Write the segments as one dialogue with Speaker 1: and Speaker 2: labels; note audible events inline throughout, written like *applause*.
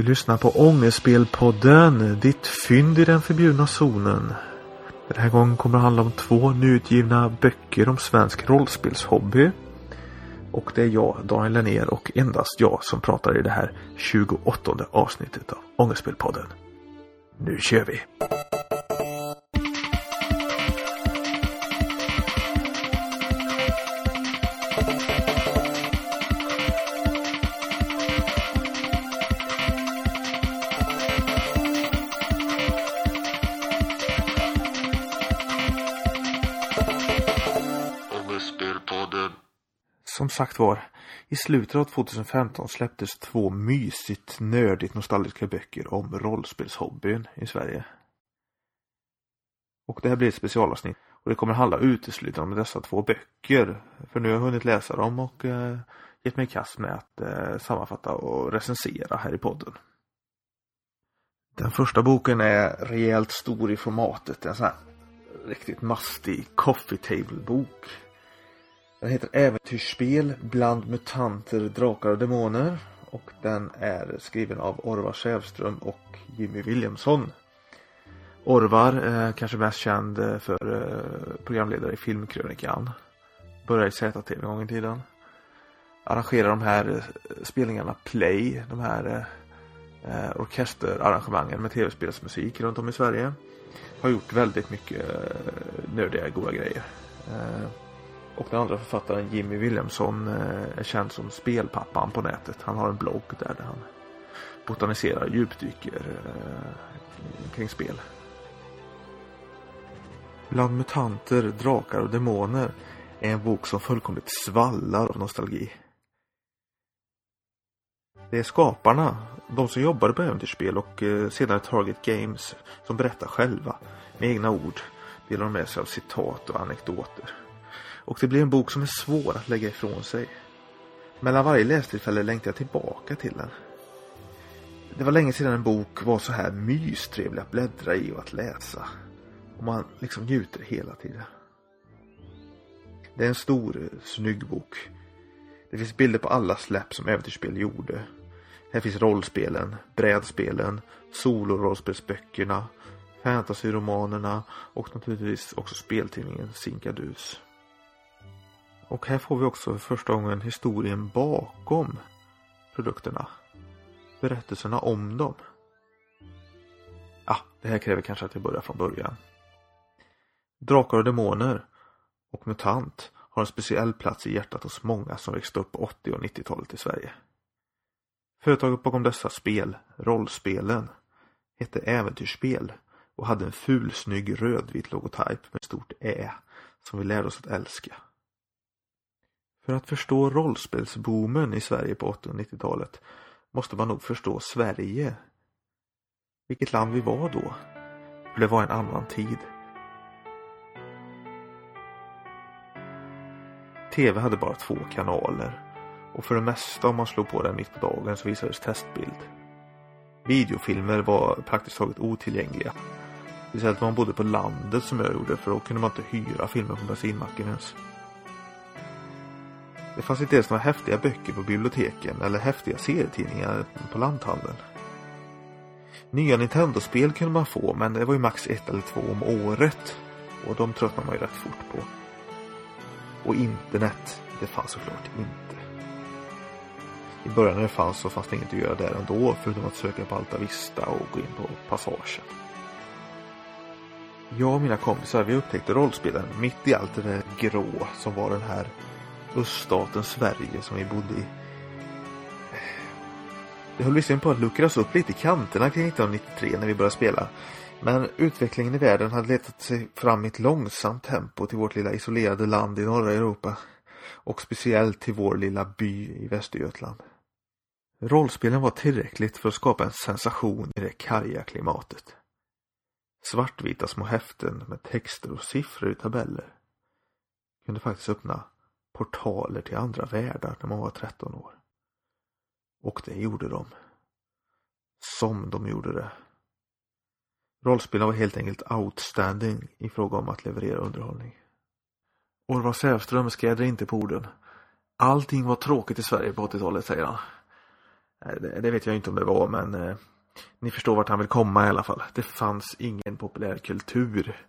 Speaker 1: Du lyssnar på Ångestspelpodden, ditt fynd i den förbjudna zonen. Den här gången kommer det handla om två nyutgivna böcker om svensk rollspelshobby. Och det är jag, Daniel Lennér och endast jag som pratar i det här 28 avsnittet av Ångestspelpodden. Nu kör vi!
Speaker 2: Podden.
Speaker 1: Som sagt var, i slutet av 2015 släpptes två mysigt, nördigt nostalgiska böcker om rollspelshobbyn i Sverige. Och det här blir ett specialavsnitt och det kommer handla uteslutande om dessa två böcker. För nu har jag hunnit läsa dem och eh, gett mig i kast med att eh, sammanfatta och recensera här i podden. Den första boken är rejält stor i formatet. En sån här riktigt mastig coffee table bok. Den heter Äventyrsspel bland mutanter, drakar och demoner. Och den är skriven av Orvar Sävström och Jimmy Williamson. Orvar är kanske mest känd eh, för eh, programledare i Filmkrönikan. Började i ZTV en gång i tiden. Arrangerar de här eh, spelningarna Play, de här eh, eh, orkesterarrangemangen med tv-spelsmusik runt om i Sverige. Har gjort väldigt mycket eh, nördiga goda grejer. Eh, och den andra författaren Jimmy Williamson eh, är känd som spelpappan på nätet. Han har en blogg där, han botaniserar och djupdyker eh, kring spel. Bland mutanter, drakar och demoner är en bok som fullkomligt svallar av nostalgi. Det är skaparna, de som jobbade på äventyrsspel och eh, senare Target Games som berättar själva med egna ord delar de med sig av citat och anekdoter. Och det blir en bok som är svår att lägga ifrån sig. Mellan varje lästillfälle längtar jag tillbaka till den. Det var länge sedan en bok var så här mystrevlig att bläddra i och att läsa. Och man liksom njuter hela tiden. Det är en stor, snygg bok. Det finns bilder på alla släpp som Äventyrsspel gjorde. Här finns rollspelen, brädspelen, solorollspelsböckerna, fantasyromanerna och naturligtvis också speltidningen Sinkadus. Och här får vi också för första gången historien bakom produkterna. Berättelserna om dem. Ja, det här kräver kanske att jag börjar från början. Drakar och demoner och MUTANT har en speciell plats i hjärtat hos många som växte upp på 80 och 90-talet i Sverige. Företaget bakom dessa spel, rollspelen, hette Äventyrsspel och hade en fulsnygg rödvit logotyp med stort Ä som vi lärde oss att älska. För att förstå rollspelsboomen i Sverige på 80 och 90-talet måste man nog förstå Sverige. Vilket land vi var då. För det var en annan tid. TV hade bara två kanaler och för det mesta om man slog på den mitt på dagen så visades testbild. Videofilmer var praktiskt taget otillgängliga. Speciellt om man bodde på landet som jag gjorde för då kunde man inte hyra filmer på bensinmacken ens. Det fanns inte ens några häftiga böcker på biblioteken eller häftiga serietidningar på lanthandeln. Nya Nintendo-spel kunde man få men det var ju max ett eller två om året. Och de tröttnade man ju rätt fort på. Och internet, det fanns såklart inte. I början när det fanns så fanns det inget att göra där ändå förutom att söka på Alta Vista och gå in på Passagen. Jag och mina kompisar vi upptäckte rollspelen mitt i allt det där grå som var den här öststaten Sverige som vi bodde i. Det höll visserligen på att luckras upp lite i kanterna kring 1993 när vi började spela. Men utvecklingen i världen hade letat sig fram i ett långsamt tempo till vårt lilla isolerade land i norra Europa. Och speciellt till vår lilla by i Västergötland. Rollspelen var tillräckligt för att skapa en sensation i det karga klimatet. Svartvita små häften med texter och siffror i tabeller kunde faktiskt öppna portaler till andra världar när man var 13 år. Och det gjorde de. Som de gjorde det. Rollspelen var helt enkelt outstanding i fråga om att leverera underhållning. Orvar Sävström skräder inte på orden. Allting var tråkigt i Sverige på 80-talet, säger han. Det, det vet jag inte om det var men eh, ni förstår vart han vill komma i alla fall. Det fanns ingen populär kultur.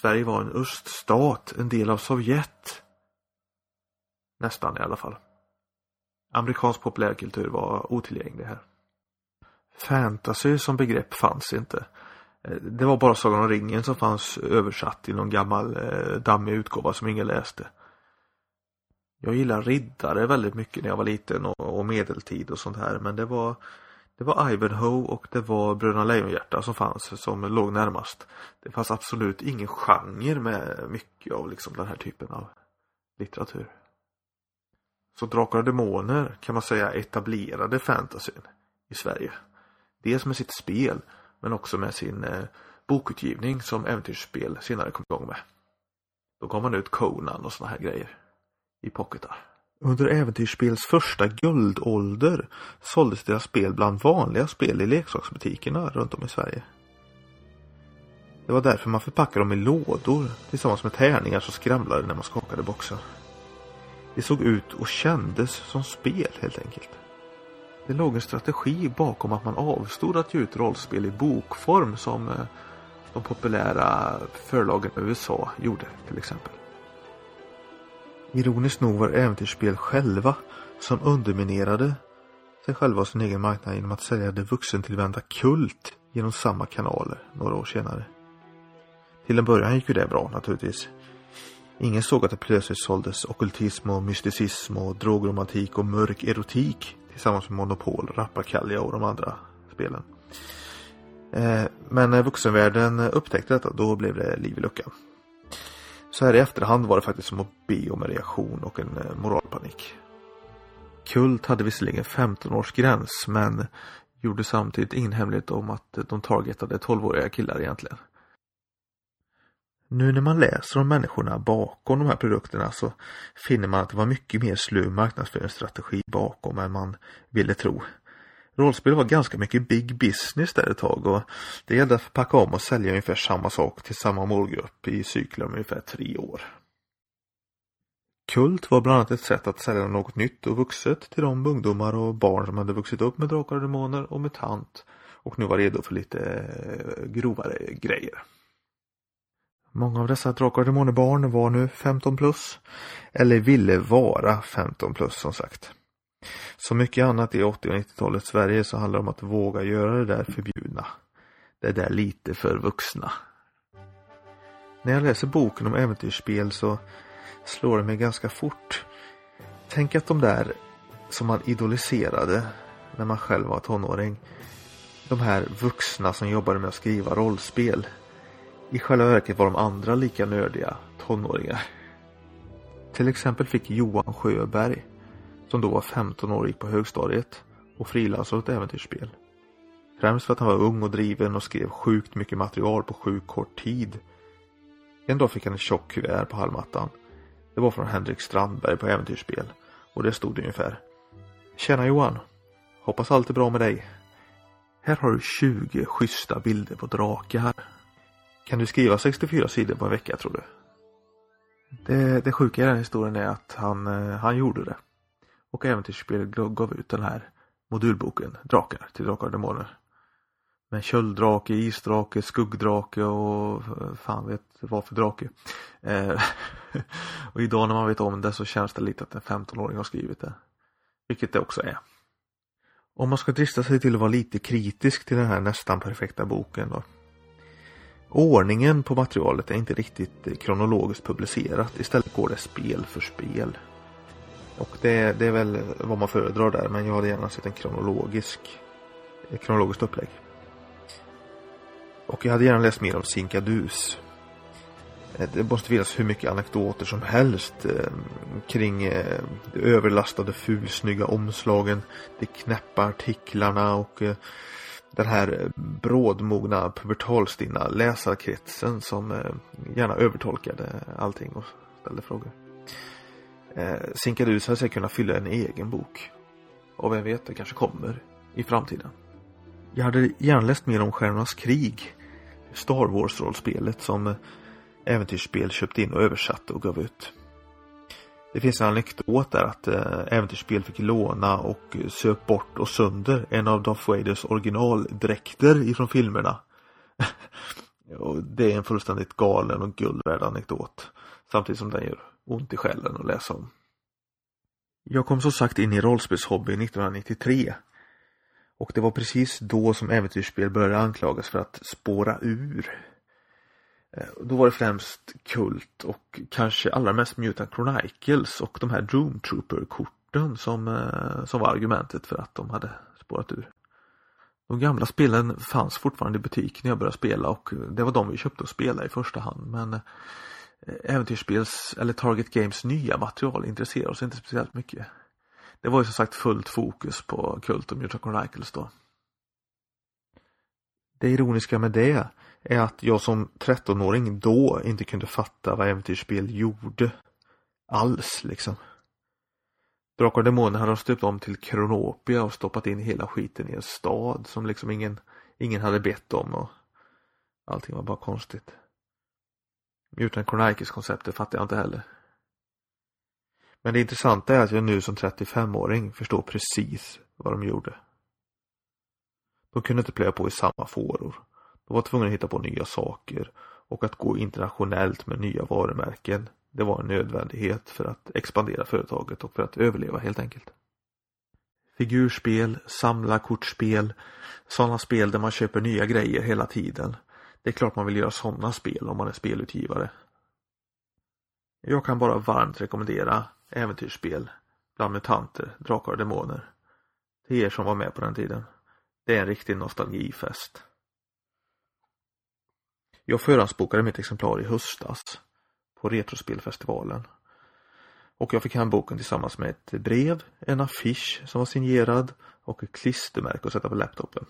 Speaker 1: Sverige var en öststat, en del av Sovjet. Nästan i alla fall. Amerikansk populärkultur var otillgänglig här. Fantasy som begrepp fanns inte. Eh, det var bara Sagan om ringen som fanns översatt i någon gammal eh, dammig utgåva som ingen läste. Jag gillar riddare väldigt mycket när jag var liten och, och medeltid och sånt här men det var det var Ivanhoe och det var Bröderna Lejonhjärta som fanns som låg närmast. Det fanns absolut ingen genre med mycket av liksom den här typen av litteratur. Så Drakar och Demoner kan man säga etablerade fantasyn i Sverige. Dels med sitt spel men också med sin eh, bokutgivning som äventyrsspel senare kom igång med. Då gav man ut Conan och såna här grejer i pocketar. Under äventyrsspels första guldålder såldes deras spel bland vanliga spel i leksaksbutikerna runt om i Sverige. Det var därför man förpackade dem i lådor tillsammans med tärningar som skramlade när man skakade boxen. Det såg ut och kändes som spel helt enkelt. Det låg en strategi bakom att man avstod att ge ut rollspel i bokform som eh, de populära förlagen i USA gjorde till exempel. Ironiskt nog var äventyrsspel själva som underminerade sig själva och sin egen marknad genom att sälja det vuxentillvända Kult genom samma kanaler några år senare. Till en början gick ju det bra naturligtvis. Ingen såg att det plötsligt såldes okultism och mysticism och drogromantik och mörk erotik tillsammans med Monopol, Rappakalja och de andra spelen. Eh, men när vuxenvärlden upptäckte detta då blev det liv i luckan. Så här i efterhand var det faktiskt som att be om en reaktion och en eh, moralpanik. Kult hade visserligen 15 års gräns men gjorde samtidigt ingen hemlighet om att de targetade 12-åriga killar egentligen. Nu när man läser om människorna bakom de här produkterna så finner man att det var mycket mer slö marknadsföringsstrategi bakom än man ville tro. Rollspel var ganska mycket big business där ett tag och det gällde att packa om och sälja ungefär samma sak till samma målgrupp i cykler om ungefär tre år. Kult var bland annat ett sätt att sälja något nytt och vuxet till de ungdomar och barn som hade vuxit upp med Drakar och Demoner och MUTANT och nu var redo för lite eh, grovare grejer. Många av dessa Drakar och Demoner barn var nu 15 plus eller ville vara 15 plus som sagt. Som mycket annat i 80 och 90-talets Sverige så handlar det om att våga göra det där förbjudna. Det där lite för vuxna. När jag läser boken om äventyrsspel så slår det mig ganska fort. Tänk att de där som man idoliserade när man själv var tonåring. De här vuxna som jobbade med att skriva rollspel. I själva verket var de andra lika nördiga tonåringar. Till exempel fick Johan Sjöberg som då var 15 år och gick på högstadiet och frilansade åt äventyrsspel. Främst för att han var ung och driven och skrev sjukt mycket material på sjukt kort tid. En dag fick han ett tjockt kuvert på hallmattan. Det var från Henrik Strandberg på äventyrsspel och det stod ungefär Tjena Johan! Hoppas allt är bra med dig. Här har du 20 schyssta bilder på drakar. Kan du skriva 64 sidor på en vecka tror du? Det, det sjuka i den historien är att han, eh, han gjorde det och äventyrsspel gav ut den här modulboken Drakar till Drakar och Demoner. Med kölddrake, isdrake, skuggdrake och eh, fan vet vad för drake. Eh, *laughs* och idag när man vet om det så känns det lite att en 15-åring har skrivit det. Vilket det också är. Om man ska drista sig till att vara lite kritisk till den här nästan perfekta boken då. Ordningen på materialet är inte riktigt kronologiskt publicerat. Istället går det spel för spel. Och det, det är väl vad man föredrar där men jag hade gärna sett en kronologisk ett kronologiskt upplägg. Och jag hade gärna läst mer om Sinkadus. Eh, det måste finnas hur mycket anekdoter som helst eh, kring eh, de överlastade fulsnygga omslagen, de knäppa artiklarna och eh, den här eh, brådmogna pubertalstinna läsarkretsen som eh, gärna övertolkade allting och ställde frågor. Eh, Sinkadus hade säkert kunnat fylla en egen bok. Och vem vet, det kanske kommer i framtiden. Jag hade gärna läst mer om Stjärnornas krig. Star Wars-rollspelet som Äventyrsspel köpte in och översatte och gav ut. Det finns en anekdot där att eh, Äventyrsspel fick låna och söp bort och sönder en av Darth Vaders originaldräkter ifrån filmerna. *laughs* och det är en fullständigt galen och guldvärd anekdot. Samtidigt som den gör ont i själen att läsa om. Jag kom som sagt in i rollspelshobbyn 1993. Och det var precis då som äventyrsspel började anklagas för att spåra ur. Eh, då var det främst Kult och kanske allra mest Mutant Chronicles och de här Doom Trooper-korten som, eh, som var argumentet för att de hade spårat ur. De gamla spelen fanns fortfarande i butik när jag började spela och det var de vi köpte och spelade i första hand men eh, äventyrsspels eller Target Games nya material intresserar oss inte speciellt mycket. Det var ju som sagt fullt fokus på Kult och Mutant Chronicles då. Det ironiska med det är att jag som 13-åring då inte kunde fatta vad äventyrsspel gjorde. Alls liksom. Drakar och Demoner hade de stöpt om till Kronopia och stoppat in hela skiten i en stad som liksom ingen, ingen hade bett om och allting var bara konstigt. Utan Chronicles konceptet fattar jag inte heller. Men det intressanta är att jag nu som 35-åring förstår precis vad de gjorde. De kunde inte plöja på i samma fåror. De var tvungna att hitta på nya saker och att gå internationellt med nya varumärken. Det var en nödvändighet för att expandera företaget och för att överleva helt enkelt. Figurspel, samlarkortspel, sådana spel där man köper nya grejer hela tiden. Det är klart man vill göra sådana spel om man är spelutgivare. Jag kan bara varmt rekommendera äventyrsspel bland mutanter, drakar och demoner. Till er som var med på den tiden. Det är en riktig nostalgifest. Jag förhandsbokade mitt exemplar i höstas på Retrospelfestivalen. Och jag fick hem boken tillsammans med ett brev, en affisch som var signerad och ett klistermärke att sätta på laptopen.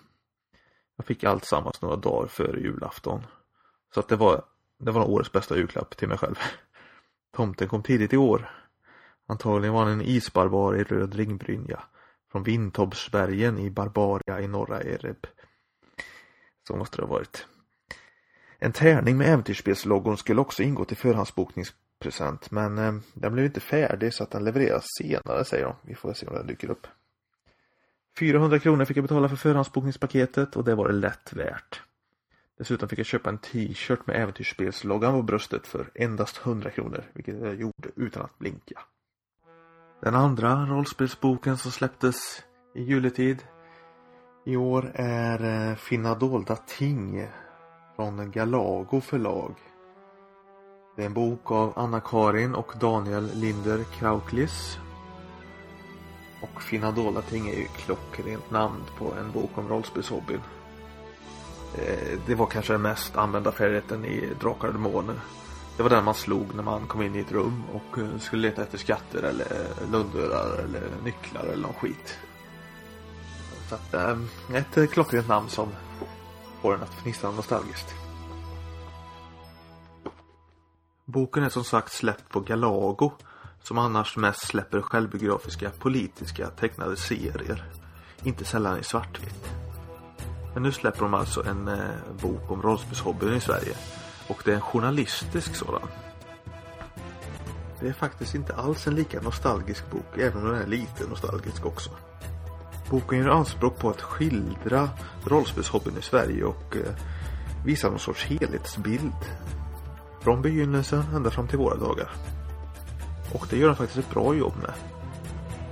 Speaker 1: Jag fick allt sammans några dagar före julafton. Så att det var, det var årets bästa julklapp till mig själv. *laughs* Tomten kom tidigt i år. Antagligen var han en isbarbar i röd ringbrynja. Från Vintobsbergen i Barbaria i norra Ereb. Så måste det ha varit. En tärning med äventyrsspelsloggon skulle också ingå till förhandsbokningspresent men eh, den blev inte färdig så att den levereras senare säger de. Vi får se om den dyker upp. 400 kronor fick jag betala för förhandsbokningspaketet och det var det lätt värt. Dessutom fick jag köpa en t-shirt med äventyrsspelsloggan på bröstet för endast 100 kronor, vilket jag gjorde utan att blinka. Den andra rollspelsboken som släpptes i juletid i år är eh, Finna dolda ting från Galago förlag. Det är en bok av Anna-Karin och Daniel Linder Krauklis. Och Finna dolda ting är ju klockrent namn på en bok om rollspelshobbyn. Eh, det var kanske den mest använda färdigheten i Drakar och Demoner. Det var den man slog när man kom in i ett rum och eh, skulle leta efter skatter eller eh, lundörar eller nycklar eller någon skit. Så att, ett klockrent namn som får en att fnissa nostalgiskt. Boken är som sagt släppt på Galago som annars mest släpper självbiografiska politiska tecknade serier. Inte sällan i svartvitt. Men nu släpper de alltså en eh, bok om rollspelshobbyn i Sverige. Och det är en journalistisk sådan. Det är faktiskt inte alls en lika nostalgisk bok, även om den är lite nostalgisk också. Boken gör anspråk på att skildra rollspelshobbyn i Sverige och eh, visa någon sorts helhetsbild. Från begynnelsen ända fram till våra dagar. Och det gör den faktiskt ett bra jobb med.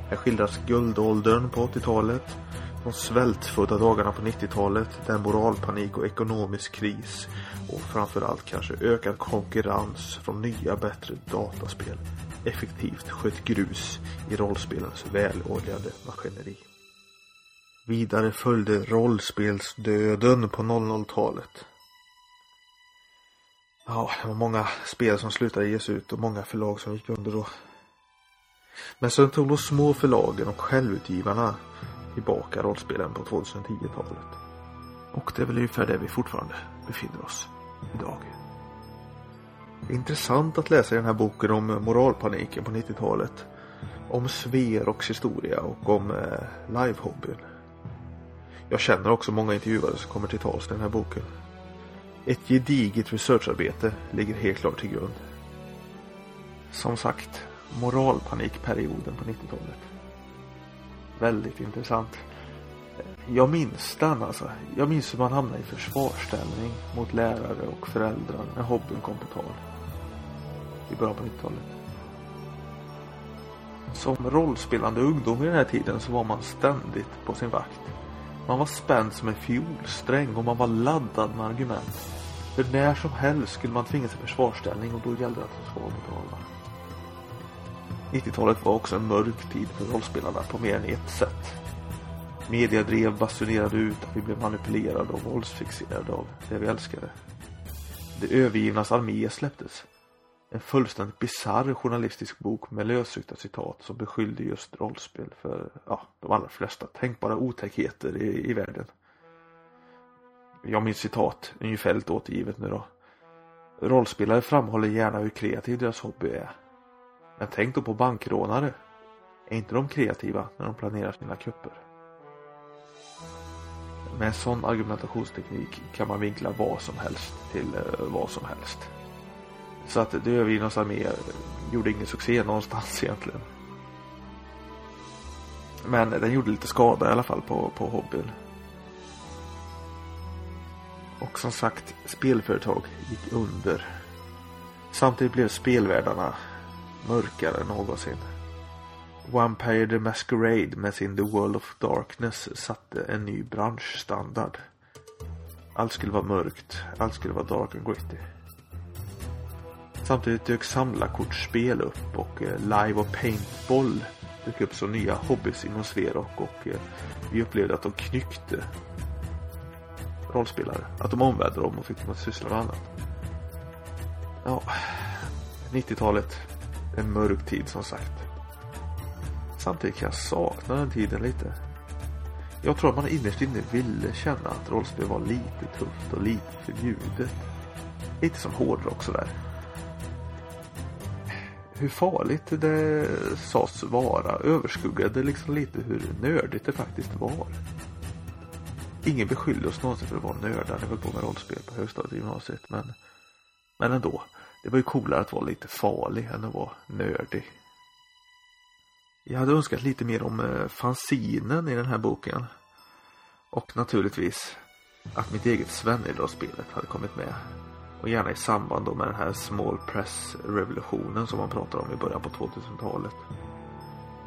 Speaker 1: Här skildras guldåldern på 80-talet, de svältfödda dagarna på 90-talet, den moralpanik och ekonomisk kris och framförallt kanske ökad konkurrens från nya bättre dataspel effektivt sköt grus i rollspelens väloljade maskineri. Vidare följde rollspelsdöden på 00-talet. Ja, det var många spel som slutade ges ut och många förlag som gick under då. Men sen tog de små förlagen och självutgivarna tillbaka rollspelen på 2010-talet. Och det är väl ungefär där vi fortfarande befinner oss idag. Det är intressant att läsa i den här boken om eh, moralpaniken på 90-talet. Om Sveroks historia och om eh, livehobbyn. Jag känner också många intervjuare som kommer till tals i den här boken. Ett gediget researcharbete ligger helt klart till grund. Som sagt, moralpanikperioden på 90-talet. Väldigt intressant. Jag minns den alltså. Jag minns hur man hamnade i försvarsställning mot lärare och föräldrar när hobbyn kom på tal. I början på 90-talet. Som rollspelande ungdom i den här tiden så var man ständigt på sin vakt. Man var spänd som en fiolsträng och man var laddad med argument. För när som helst skulle man tvingas i försvarsställning och då gällde det att försvara betala. 90-talet var också en mörk tid för rollspelarna på mer än ett sätt. Media drev basunerade ut att vi blev manipulerade och våldsfixerade av det vi älskade. Det övergivnas armé släpptes. En fullständigt bisarr journalistisk bok med lösryckta citat som beskyllde just rollspel för ja, de allra flesta tänkbara otäckheter i, i världen. Jag minns citat ungefärligt återgivet nu då. Rollspelare framhåller gärna hur kreativ deras hobby är. Men tänk då på bankrånare. Är inte de kreativa när de planerar sina kupper? Med en sån argumentationsteknik kan man vinkla vad som helst till eh, vad som helst. Så att det övergivnas armé gjorde ingen succé någonstans egentligen. Men den gjorde lite skada i alla fall på, på hobbyn. Och som sagt, spelföretag gick under. Samtidigt blev spelvärldarna mörkare än någonsin. Vampire the Masquerade med sin The World of Darkness satte en ny branschstandard. Allt skulle vara mörkt, allt skulle vara dark and gritty. Samtidigt dök samlarkortsspel upp och eh, live och paintball dök upp som nya hobbys inom Sverok och eh, vi upplevde att de knyckte rollspelare. Att de omvände dem och fick dem att syssla med annat. Ja, 90-talet. En mörk tid som sagt. Samtidigt kan jag sakna den tiden lite. Jag tror att man innerst inne ville känna att rollspel var lite tufft och lite förbjudet. Lite som hårdrock sådär. Hur farligt det sades vara överskuggade liksom lite hur nördigt det faktiskt var. Ingen beskyllde oss någonsin för att vara nördar när vi höll på med rollspel på högstadiet och gymnasiet. Men, men ändå. Det var ju coolare att vara lite farlig än att vara nördig. Jag hade önskat lite mer om eh, fanzinen i den här boken. Och naturligtvis att mitt eget Svennedalsspelet hade kommit med. Och gärna i samband då med den här small press revolutionen som man pratade om i början på 2000-talet.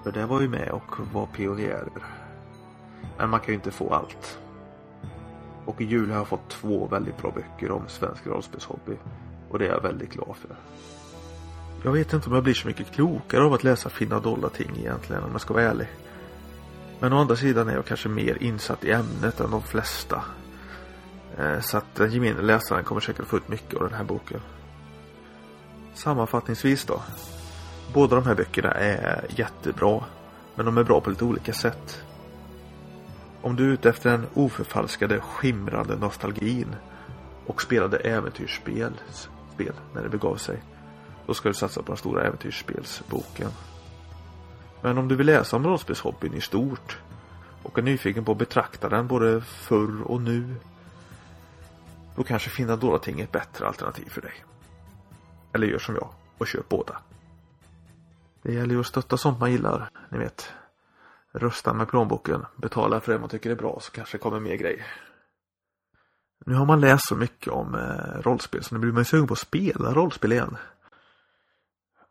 Speaker 1: För det var ju med och var pionjärer. Men man kan ju inte få allt. Och i jul har jag fått två väldigt bra böcker om svensk rollspelshobby. Och det är jag väldigt glad för. Jag vet inte om jag blir så mycket klokare av att läsa fina dolda ting egentligen om jag ska vara ärlig. Men å andra sidan är jag kanske mer insatt i ämnet än de flesta. Eh, så att den gemene läsaren kommer säkert få ut mycket av den här boken. Sammanfattningsvis då. Båda de här böckerna är jättebra. Men de är bra på lite olika sätt. Om du är ute efter den oförfalskade skimrande nostalgin och spelade äventyrsspel spel när det begav sig. Då ska du satsa på den stora äventyrsspelsboken. Men om du vill läsa om rollspelshobbyn i stort och är nyfiken på att betrakta den både förr och nu. Då kanske Finna Dora-ting är ett bättre alternativ för dig. Eller gör som jag och köp båda. Det gäller ju att stötta sånt man gillar, ni vet. Rösta med plånboken, betala för det man tycker är bra så kanske det kommer mer grejer. Nu har man läst så mycket om eh, rollspel så nu blir man sugen på att spela rollspel igen.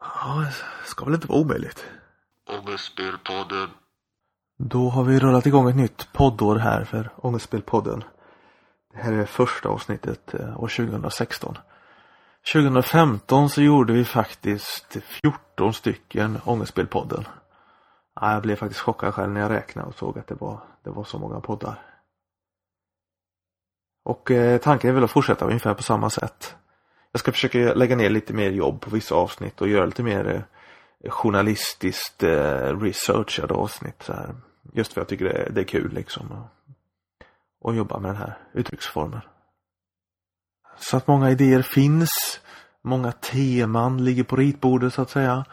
Speaker 1: Ja, ska väl inte vara omöjligt.
Speaker 2: Ångestspelpodden.
Speaker 1: Då har vi rullat igång ett nytt poddår här för Ångestspelpodden. Det här är första avsnittet eh, år 2016. 2015 så gjorde vi faktiskt 14 stycken Ångestspelpodden. Jag blev faktiskt chockad själv när jag räknade och såg att det var, det var så många poddar. Och eh, tanken är väl att fortsätta ungefär på samma sätt. Jag ska försöka lägga ner lite mer jobb på vissa avsnitt och göra lite mer eh, journalistiskt eh, researchade avsnitt. Så här. Just för att jag tycker det det är kul liksom. Och, jobba med den här uttrycksformen. Så att många idéer finns. Många teman ligger på ritbordet så att säga.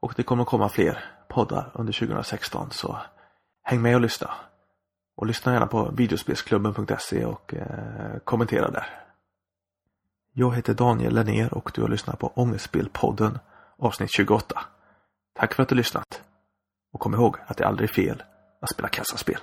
Speaker 1: Och det kommer komma fler poddar under 2016 så häng med och lyssna. Och lyssna gärna på videospelsklubben.se och eh, kommentera där. Jag heter Daniel Lenner och du har lyssnat på Ångestspelpodden avsnitt 28. Tack för att du lyssnat. Och kom ihåg att det aldrig är fel att spela kassaspel.